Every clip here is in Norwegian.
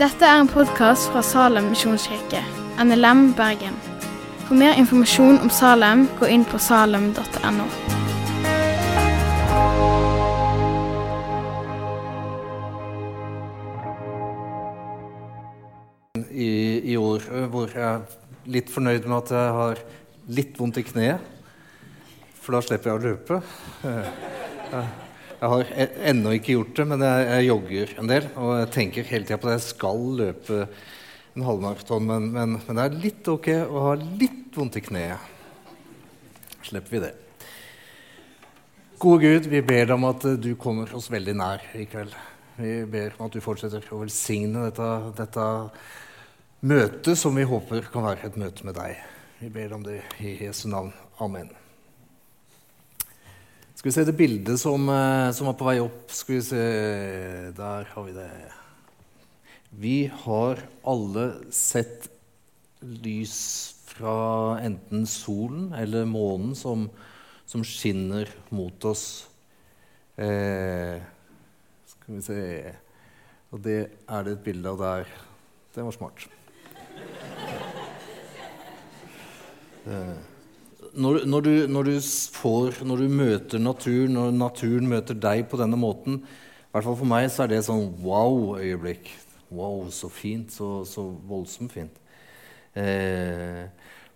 Dette er en podkast fra Salem misjonskirke, NLM Bergen. For mer informasjon om Salem, gå inn på salem.no. i, i år hvor jeg er litt fornøyd med at jeg har litt vondt i kneet. For da slipper jeg å løpe. Jeg, har e- ennå ikke gjort det, men jeg, jeg jogger en del. Og jeg tenker hele tida på at jeg skal løpe en halvmaraton, men, men, men det er litt ok å ha litt vondt i kneet. Slipper vi det. Gode Gud, vi ber deg om at eh, du kommer oss veldig nær i kveld. Vi ber om at du fortsetter å velsigne dette, dette møtet som vi håper kan være et møte med deg. Vi ber om det i Jesu navn. Amen. Skal vi se det bildet som, eh, som var på vei opp? Skal vi se Der har vi det. Vi har alle sett lys fra enten solen eller månen som, som skinner mot oss. Eh, skal vi se Og det er det et bilde av der. Det var smart. Eh, når, når, du, når, du får, når du møter naturen, når naturen møter deg på denne måten I hvert fall for meg så er det sånn wow-øyeblikk. Wow, så fint. Så, så voldsomt fint. Eh,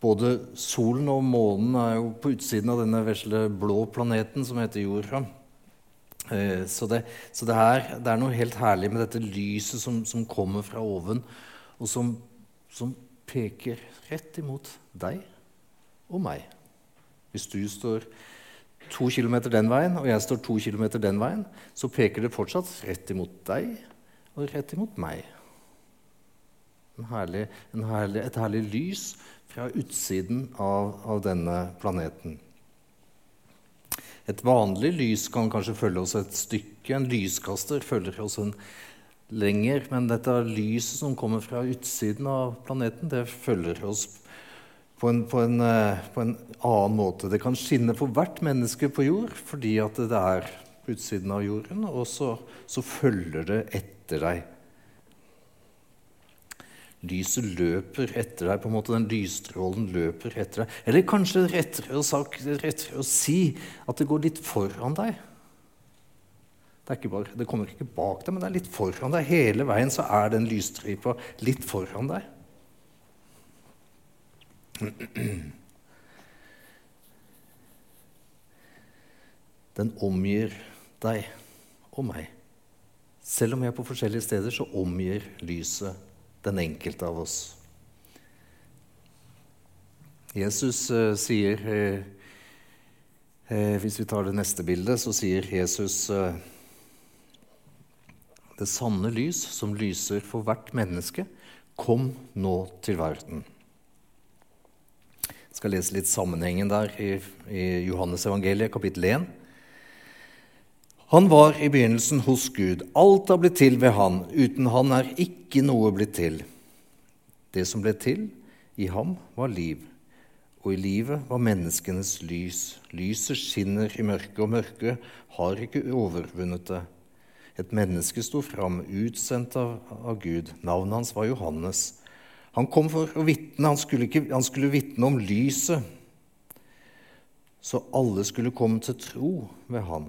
både solen og månen er jo på utsiden av denne vesle blå planeten som heter jorda. Eh, så det, så det, er, det, er, noe helt herlig med dette lyset som, som kommer fra oven, og som, som peker rett imot deg og meg. Hvis du står to kilometer den veien, og jeg står to kilometer den veien, så peker det fortsatt rett imot deg og rett imot meg. Herlig, herlig, et herlig lys fra utsiden av, av, denne planeten. Et vanlig lys kan kanskje følge oss et stykke. En lyskaster følger oss en lenger. Men dette lyset som kommer fra utsiden av planeten, det følger oss på en, på, en, på en, annen måte. Det kan skinne for hvert menneske på jord fordi at det er på utsiden av jorden, og så, så følger det etter deg. Lyset løper etter deg, på en måte den lysstrålen løper etter deg. Eller kanskje rettere å, rettere å si at det går litt foran deg. Det, bare, det, kommer ikke bak deg, men det er litt foran deg. Hele veien så er den lysstripa litt foran deg. Den omgir deg og meg. Selv om vi er på forskjellige steder, så omgir lyset den enkelte av oss. Jesus eh, sier eh, eh, Hvis vi tar det neste bildet, så sier Jesus eh, Det sanne lys som lyser for hvert menneske, kom nå til verden. Jeg skal lese litt sammenhengen der i, i Johannes evangeliet, kapittel 1. Han var i begynnelsen hos Gud. Alt har blitt til ved han. Uten han er ikke noe blitt til. Det som ble til, i ham var liv, og i livet var menneskenes lys. Lyset skinner i mørket, og mørket har ikke overvunnet det. Et menneske sto fram, utsendt av, av Gud. Navnet hans var Johannes. Han kom for å vitne. Han skulle, ikke, skulle vitne om lyset, så alle skulle komme til tro ved han.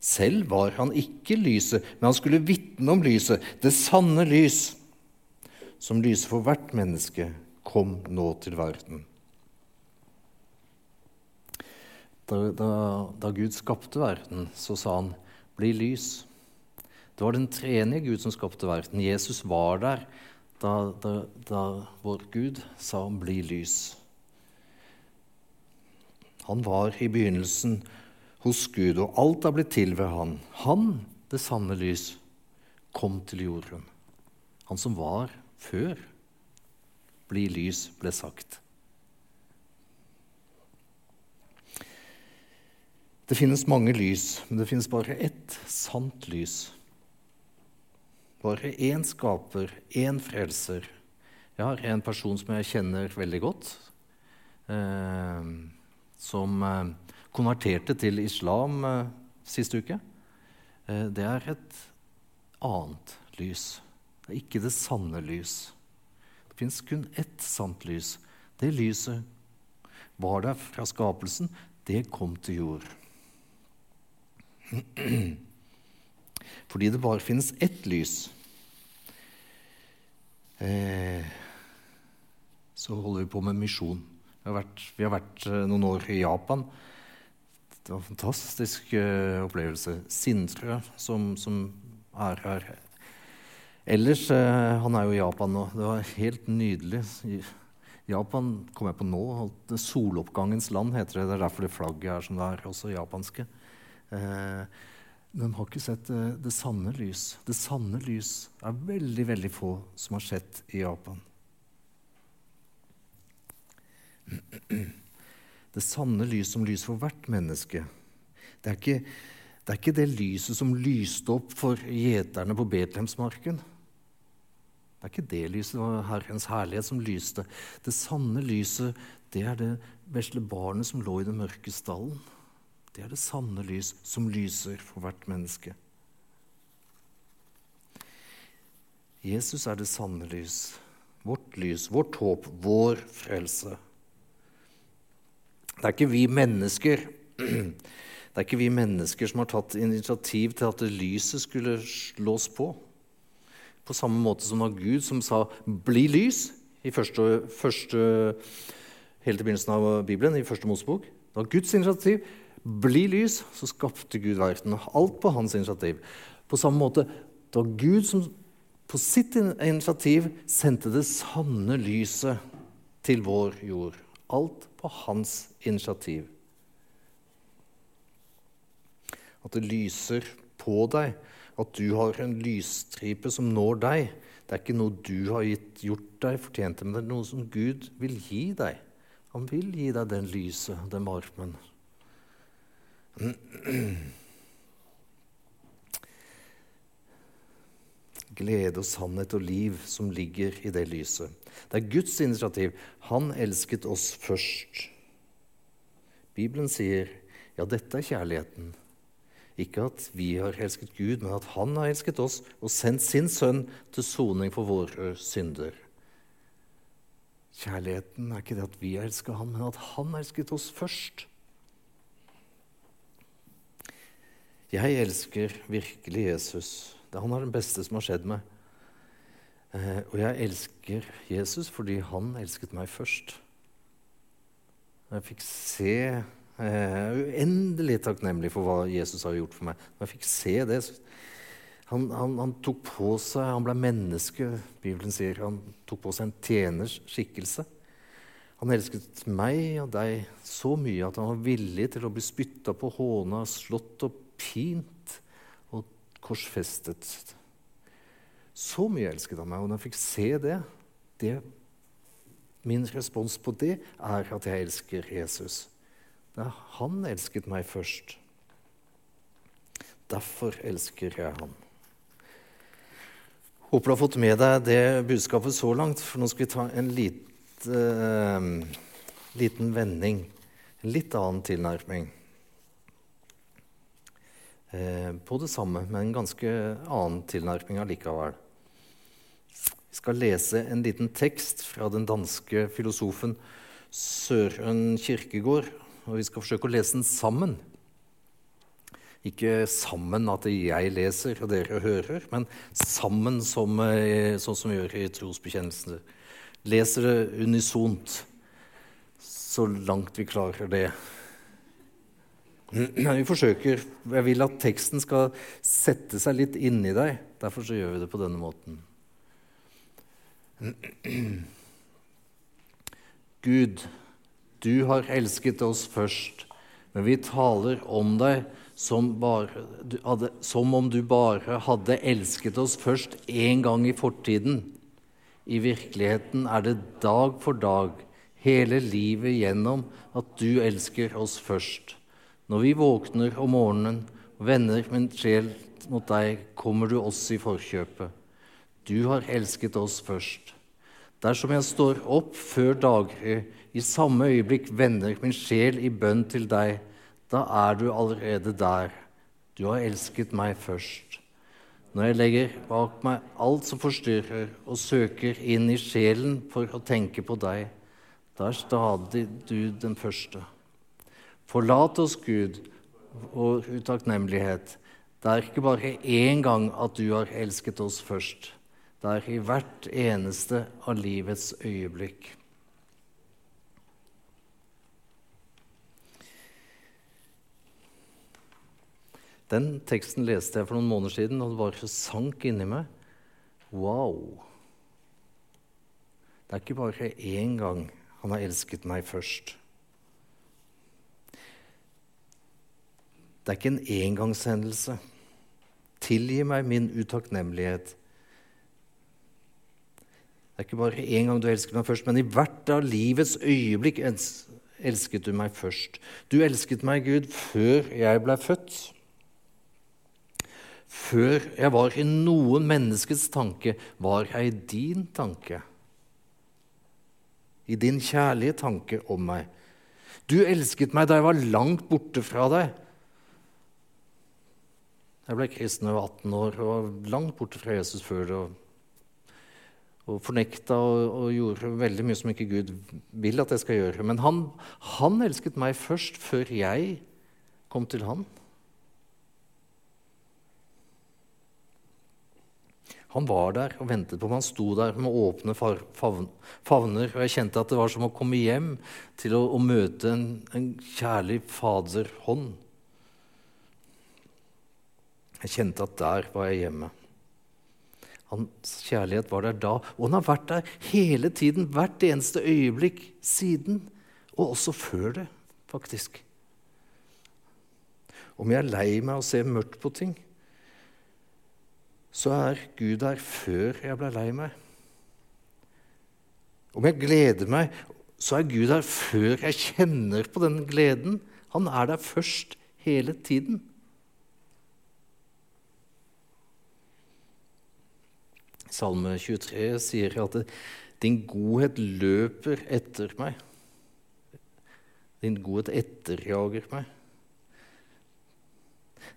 Selv var han ikke lyset, men han skulle vitne om lyset, det sanne lys, som lyser for hvert menneske, kom nå til verden. Da, da, da Gud skapte verden, så sa han 'bli lys'. Det var den tredje Gud som skapte verden. Jesus var der da, da, da vår Gud sa om 'bli lys'. Han var i begynnelsen hos Gud, og alt har blitt til ved han. Han, det sanne lys, kom til jorden. Han som var før. Bli lys, ble sagt. Det finnes mange lys, men det finnes bare ett sant lys. Bare én skaper, én frelser. Jeg har en person som jeg kjenner veldig godt, eh, som eh, konverterte til islam eh, sist uke. Eh, det er et annet lys. Det er ikke det sanne lys. Det fins kun ett sant lys. Det lyset var der fra skapelsen. Det kom til jord. Fordi det bare finnes ett lys. Eh, så holder vi på med misjon. Vi har vært, vi har vært eh, noen år i Japan. Det var en fantastisk uh, opplevelse. Sindre, som, som, er her Ellers uh, Han er jo i Japan nå. Det var helt nydelig. Japan kom jeg på nå. Soloppgangens land heter det. Det er derfor det flagget er som det er, også japanske. Uh, de har ikke sett det sanne lys. Det sanne lys er veldig, veldig få som har sett i Japan. Det sanne lys som lyser for hvert menneske. Det er, ikke, det er ikke det lyset som lyste opp for gjeterne på Betlehemsmarken. Det er ikke det lyset, det var Herrens herlighet som lyste. Det sanne lyset, det er det vesle barnet som lå i den mørke stallen. Det er det sanne lys som lyser for hvert menneske. Jesus er det sanne lys. Vårt lys, vårt håp, vår frelse. Det er ikke vi mennesker det er ikke vi mennesker som har tatt initiativ til at lyset skulle slås på. På samme måte som det Gud som sa 'bli lys' i første, første, helt i begynnelsen av Bibelen, i første Mosebok. Det var Guds initiativ. 'Bli lys', så skapte Gud verden. Alt på hans initiativ. På samme måte det var Gud som på sitt initiativ sendte det sanne lyset til vår jord. Alt på hans initiativ. At det lyser på deg, at du har en lysstripe som når deg. Det er ikke noe du har gitt, gjort deg fortjent til, men det er noe som Gud vil gi deg. Han vil gi deg den lyset, den varmen. Glede og sannhet og liv som ligger i det lyset. Det er Guds initiativ. Han elsket oss først. Bibelen sier ja, dette er kjærligheten. Ikke at vi har elsket Gud, men at Han har elsket oss og sendt sin sønn til soning for våre synder. Kjærligheten er ikke det at vi elsker ham, men at han elsket oss først. Jeg elsker virkelig Jesus. Han er den beste som har skjedd meg. Eh, og jeg elsker Jesus fordi han elsket meg først. Jeg fikk se eh, uendelig takknemlig for hva Jesus har gjort for meg. Når jeg fikk se det han, han, han, tok på seg Han ble menneske. Bibelen sier han tok på seg en tjeners skikkelse. Han elsket meg og deg så mye at han var villig til å bli spytta på, håna, slått og pint korsfestet. Så mye elsket han meg. Og når jeg fikk se det, det Min respons på det er at jeg elsker Jesus. Er, han elsket meg først. Derfor elsker jeg han. Håper du har fått med deg det budskapet så langt, for nå skal vi ta en lite, uh, liten vending. En litt annen tilnærming. Eh, på det samme, med en ganske annen tilnærming allikevel. Vi skal lese en liten tekst fra den danske filosofen Søren Kirkegård. Og vi skal forsøke å lese den sammen. Ikke sammen at jeg leser og dere hører, men sammen som, eh, sånn som vi gjør i trosbekjennelsen. Leser det unisont så langt vi klarer det. Vi forsøker Jeg vil at teksten skal sette seg litt inni deg. Derfor så gjør vi det på denne måten. Gud, du har elsket oss først, men vi taler om deg som, bare, hadde, som om du bare hadde elsket oss først én gang i fortiden. I virkeligheten er det dag for dag, hele livet gjennom, at du elsker oss først. Når vi våkner om morgenen og vender min sjel mot deg, kommer du oss i forkjøpet. Du har elsket oss først. Dersom jeg står opp før daggry, i samme øyeblikk vender min sjel i bønn til deg, da er du allerede der. Du har elsket meg først. Når jeg legger bak meg alt som forstyrrer, og søker inn i sjelen for å tenke på deg, da er stadig du den første. Forlat oss, Gud, vår utakknemlighet. Det er ikke bare én gang at du har elsket oss først. Det er i hvert eneste av livets øyeblikk. Den teksten leste jeg for noen måneder siden, og det bare sank inni meg. Wow! Det er ikke bare én gang han har elsket meg først. Det er ikke en engangshendelse. Tilgi meg min utakknemlighet. Det er ikke bare én gang du elsket meg først, men i hvert av livets øyeblikk elsket du meg først. Du elsket meg, Gud, før jeg ble født. Før jeg var i noen menneskets tanke, var jeg i din tanke. I din kjærlige tanke om meg. Du elsket meg da jeg var langt borte fra deg. Jeg ble kristen da jeg var 18 år og langt borte fra Jesus før det. Og fornekta og, og, gjorde veldig mye som ikke Gud vil at jeg skal gjøre. Men han, han elsket meg først, før jeg kom til han. Han var der og ventet på meg. Han sto der med åpne favner. Og jeg kjente at det var som å komme hjem til å, å møte en, en kjærlig faderhånd. Jeg kjente at der var jeg hjemme. Hans kjærlighet var der da, og han har vært der hele tiden, hvert eneste øyeblikk siden. Og også før det, faktisk. Om jeg er lei meg og ser mørkt på ting, så er Gud der før jeg ble lei meg. Om jeg gleder meg, så er Gud der før jeg kjenner på den gleden. Han er der først hele tiden. Salme 23 sier at 'din godhet løper etter meg'. Din godhet etterjager meg.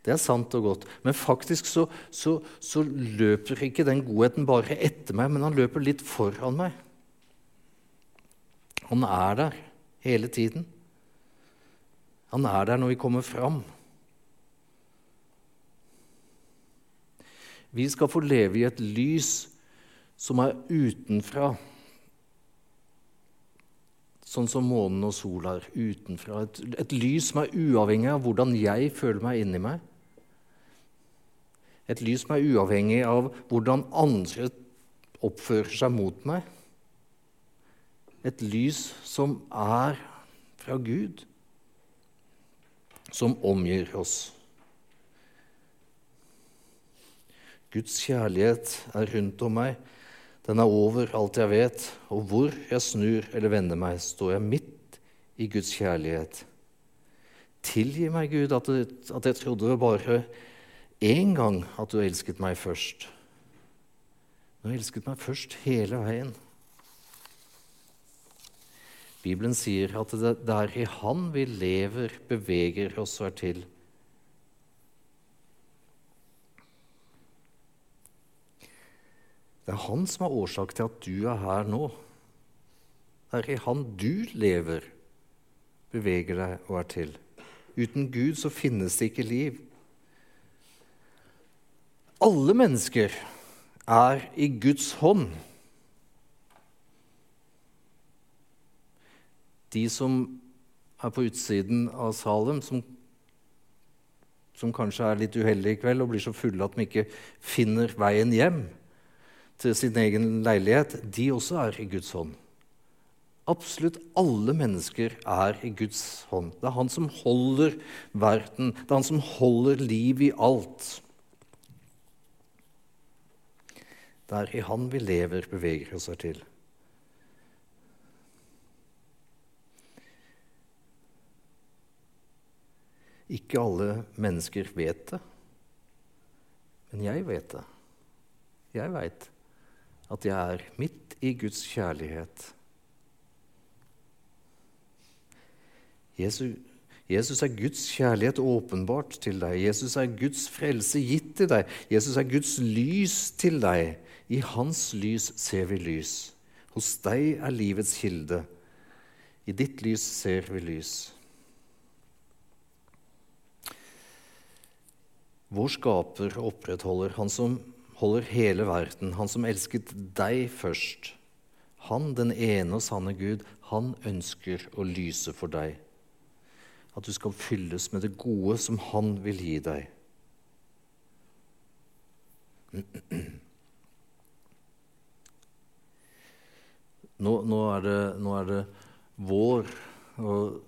Det er sant og godt. Men faktisk så, så, så, løper ikke den godheten bare etter meg, men han løper litt foran meg. Han er der hele tiden. Han er der når vi kommer fram. Vi skal få leve i et lys som er utenfra. Sånn som månen og sola er utenfra. Et, et lys som er uavhengig av hvordan jeg føler meg inni meg. Et lys som er uavhengig av hvordan andre oppfører seg mot meg. Et lys som er fra Gud, som omgir oss. Guds kjærlighet er rundt om meg. Den er over alt jeg vet, og hvor jeg snur eller vender meg, står jeg midt i Guds kjærlighet. Tilgi meg, Gud, at jeg, at jeg trodde det bare én gang at du elsket meg først. Du elsket meg først hele veien. Bibelen sier at det er i Han vi lever, beveger oss og er til. Det er Han som er årsak til at du er her nå. Det er i Han du lever, beveger deg og er til. Uten Gud så finnes det ikke liv. Alle mennesker er i Guds hånd. De som er på utsiden av Salem, som, som kanskje er litt uheldige i kveld og blir så fulle at de ikke finner veien hjem til sin egen leilighet, de også er i Guds hånd. Absolutt alle mennesker er i Guds hånd. Det er Han som holder verden. Det er Han som holder liv i alt. Det er i Han vi lever, beveger oss her til. Ikke alle mennesker vet det, men jeg vet det. Jeg veit at jeg er midt i Guds kjærlighet. Jesus, Jesus er Guds kjærlighet åpenbart til deg. Jesus er Guds frelse gitt til deg. Jesus er Guds lys til deg. I hans lys ser vi lys. Hos deg er livets kilde. I ditt lys ser vi lys. Vår skaper opprettholder, han som holder hele verden, han som elsket deg først. Han, den ene og sanne Gud, han ønsker å lyse for deg. At du skal fylles med det gode som han vil gi deg. Nå, nå, er det, nå, er det, vår, og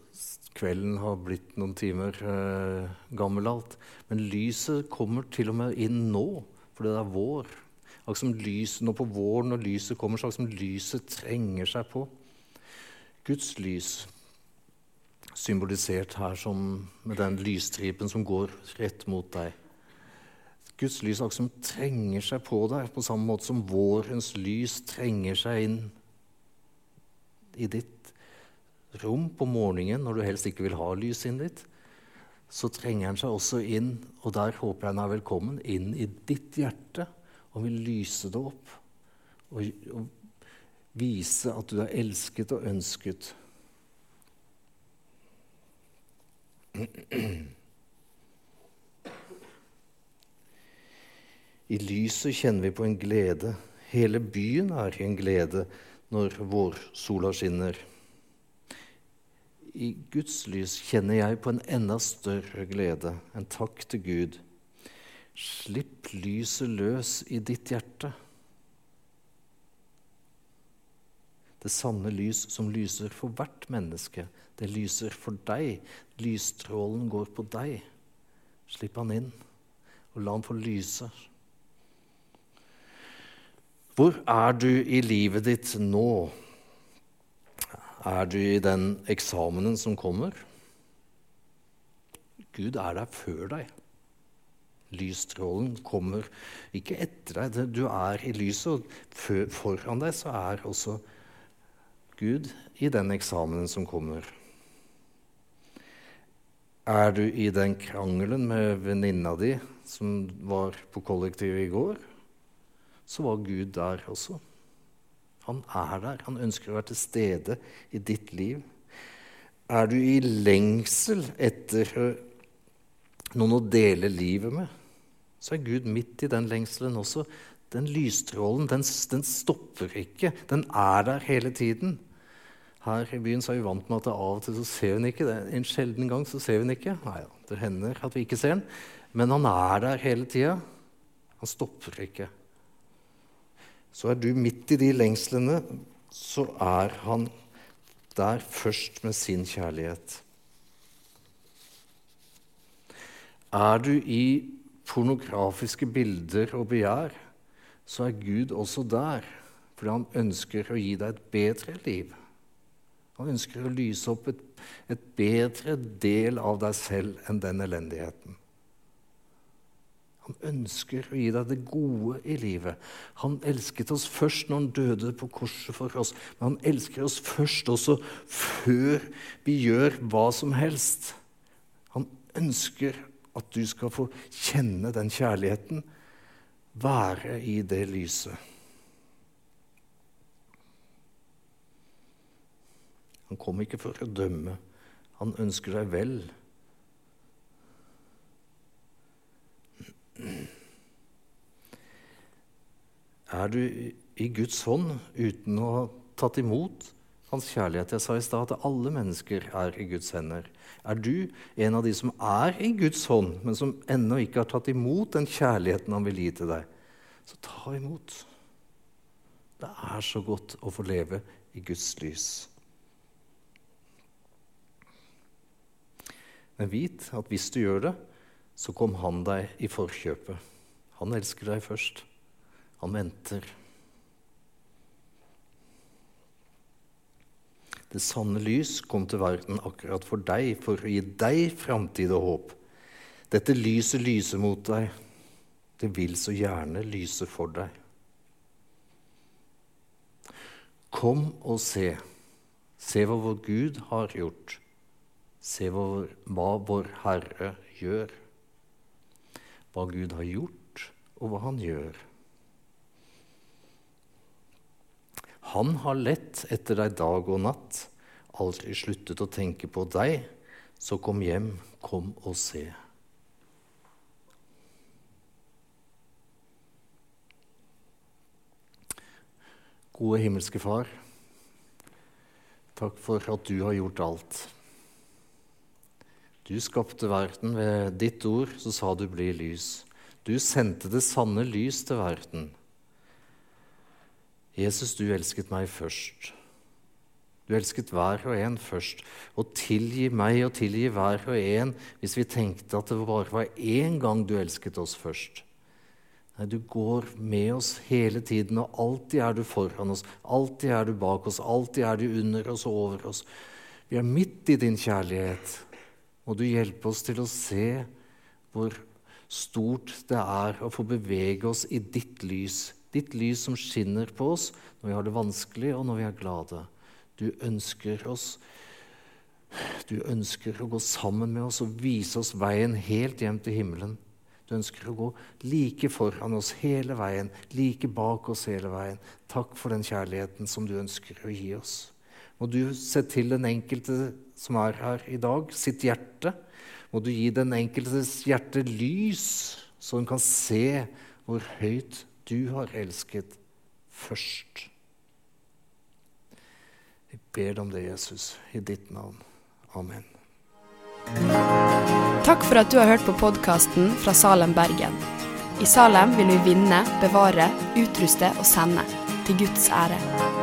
kvelden har blitt noen timer eh, gammel alt. Men lyset kommer til og med inn nå, fordi det er vår. Akkurat som lyset nå på våren når lyset kommer, så som lyset trenger seg på. Guds lys, symbolisert her som med den lysstripen som går rett mot deg. Guds lys akkurat som trenger seg på deg, på samme måte som vårens lys trenger seg inn i ditt rom på morgenen når du helst ikke vil ha lys inn dit, så trenger han seg også inn, og der håper jeg han er velkommen, inn i ditt hjerte og vil lyse det opp. Og, og vise at du er elsket og ønsket. I lyset kjenner vi på en glede. Hele byen er i en glede når vårsola skinner. I Guds lys kjenner jeg på en enda større glede, en takk til Gud. Slipp lyset løs i ditt hjerte. Det sanne lys som lyser for hvert menneske, det lyser for deg. Lysstrålen går på deg. Slipp han inn, og la han få lyse. Hvor er du i livet ditt nå? Er du i den eksamenen som kommer? Gud er der før deg. Lysstrålen kommer ikke etter deg. Du er i lyset, og foran deg så er også Gud i den eksamenen som kommer. Er du i den krangelen med venninna di som var på kollektivet i går? så var Gud der også. Han er der. Han ønsker å være til stede i ditt liv. Er du i lengsel etter noen å dele livet med, så er Gud midt i den lengselen også. Den lysstrålen den, den stopper ikke. Den er der hele tiden. Her i byen så er vi vant med at av og til så ser vi den ikke. En sjelden gang så ser vi den ikke. Nei, det hender at vi ikke ser den. Men han er der hele tida. Han stopper ikke. Så er du midt i de lengslene, så er han der først med sin kjærlighet. Er du i pornografiske bilder og begjær, så er Gud også der, fordi han ønsker å gi deg et bedre liv. Han ønsker å lyse opp et, et bedre del av deg selv enn den elendigheten. Han ønsker å gi deg det gode i livet. Han elsket oss først når han døde på korset for oss, men han elsker oss først også før vi gjør hva som helst. Han ønsker at du skal få kjenne den kjærligheten, være i det lyset. Han kom ikke for å dømme. Han ønsker deg vel. Er du i Guds hånd uten å ha tatt imot hans kjærlighet? Jeg sa i stad at alle mennesker er i Guds hender. Er du en av de som er i Guds hånd, men som ennå ikke har tatt imot den kjærligheten han vil gi til deg, så ta imot. Det er så godt å få leve i Guds lys. Men vit at hvis du gjør det, så kom han deg i forkjøpet. Han elsker deg først. Han venter. Det sanne lys kom til verden akkurat for deg, for å gi deg framtid og håp. Dette lyset lyser mot deg. Det vil så gjerne lyse for deg. Kom og se. Se hva vår Gud har gjort. Se hva, vår Herre gjør. Hva Gud har gjort, og hva Han gjør. Han har lett etter deg dag og natt, aldri sluttet å tenke på deg. Så kom hjem, kom og se. Gode himmelske Far. Takk for at du har gjort alt. Du skapte verden ved ditt ord, så sa du 'bli lys'. Du sendte det sanne lys til verden. Jesus, du elsket meg først. Du elsket hver og en først. Og tilgi meg og tilgi hver og en hvis vi tenkte at det bare var én gang du elsket oss først. Nei, du går med oss hele tiden, og alltid er du foran oss, alltid er du bak oss, alltid er du under oss og over oss. Vi er midt i din kjærlighet. Må du hjelpe oss til å se hvor stort det er å få bevege oss i ditt lys. Ditt lys som skinner på oss når vi har det vanskelig, og når vi er glade. Du ønsker oss Du ønsker å gå sammen med oss og vise oss veien helt hjem til himmelen. Du ønsker å gå like foran oss hele veien, like bak oss hele veien. Takk for den kjærligheten som du ønsker å gi oss. Må du se til den enkelte som er her i dag, sitt hjerte. Må du gi den enkeltes hjerte lys, så hun kan se hvor høyt du har elsket først. Vi ber deg om det, Jesus, i ditt navn. Amen. Takk for at du har hørt på podkasten fra Salem, Bergen. I Salem vil vi vinne, bevare, utruste og sende. Til Guds ære.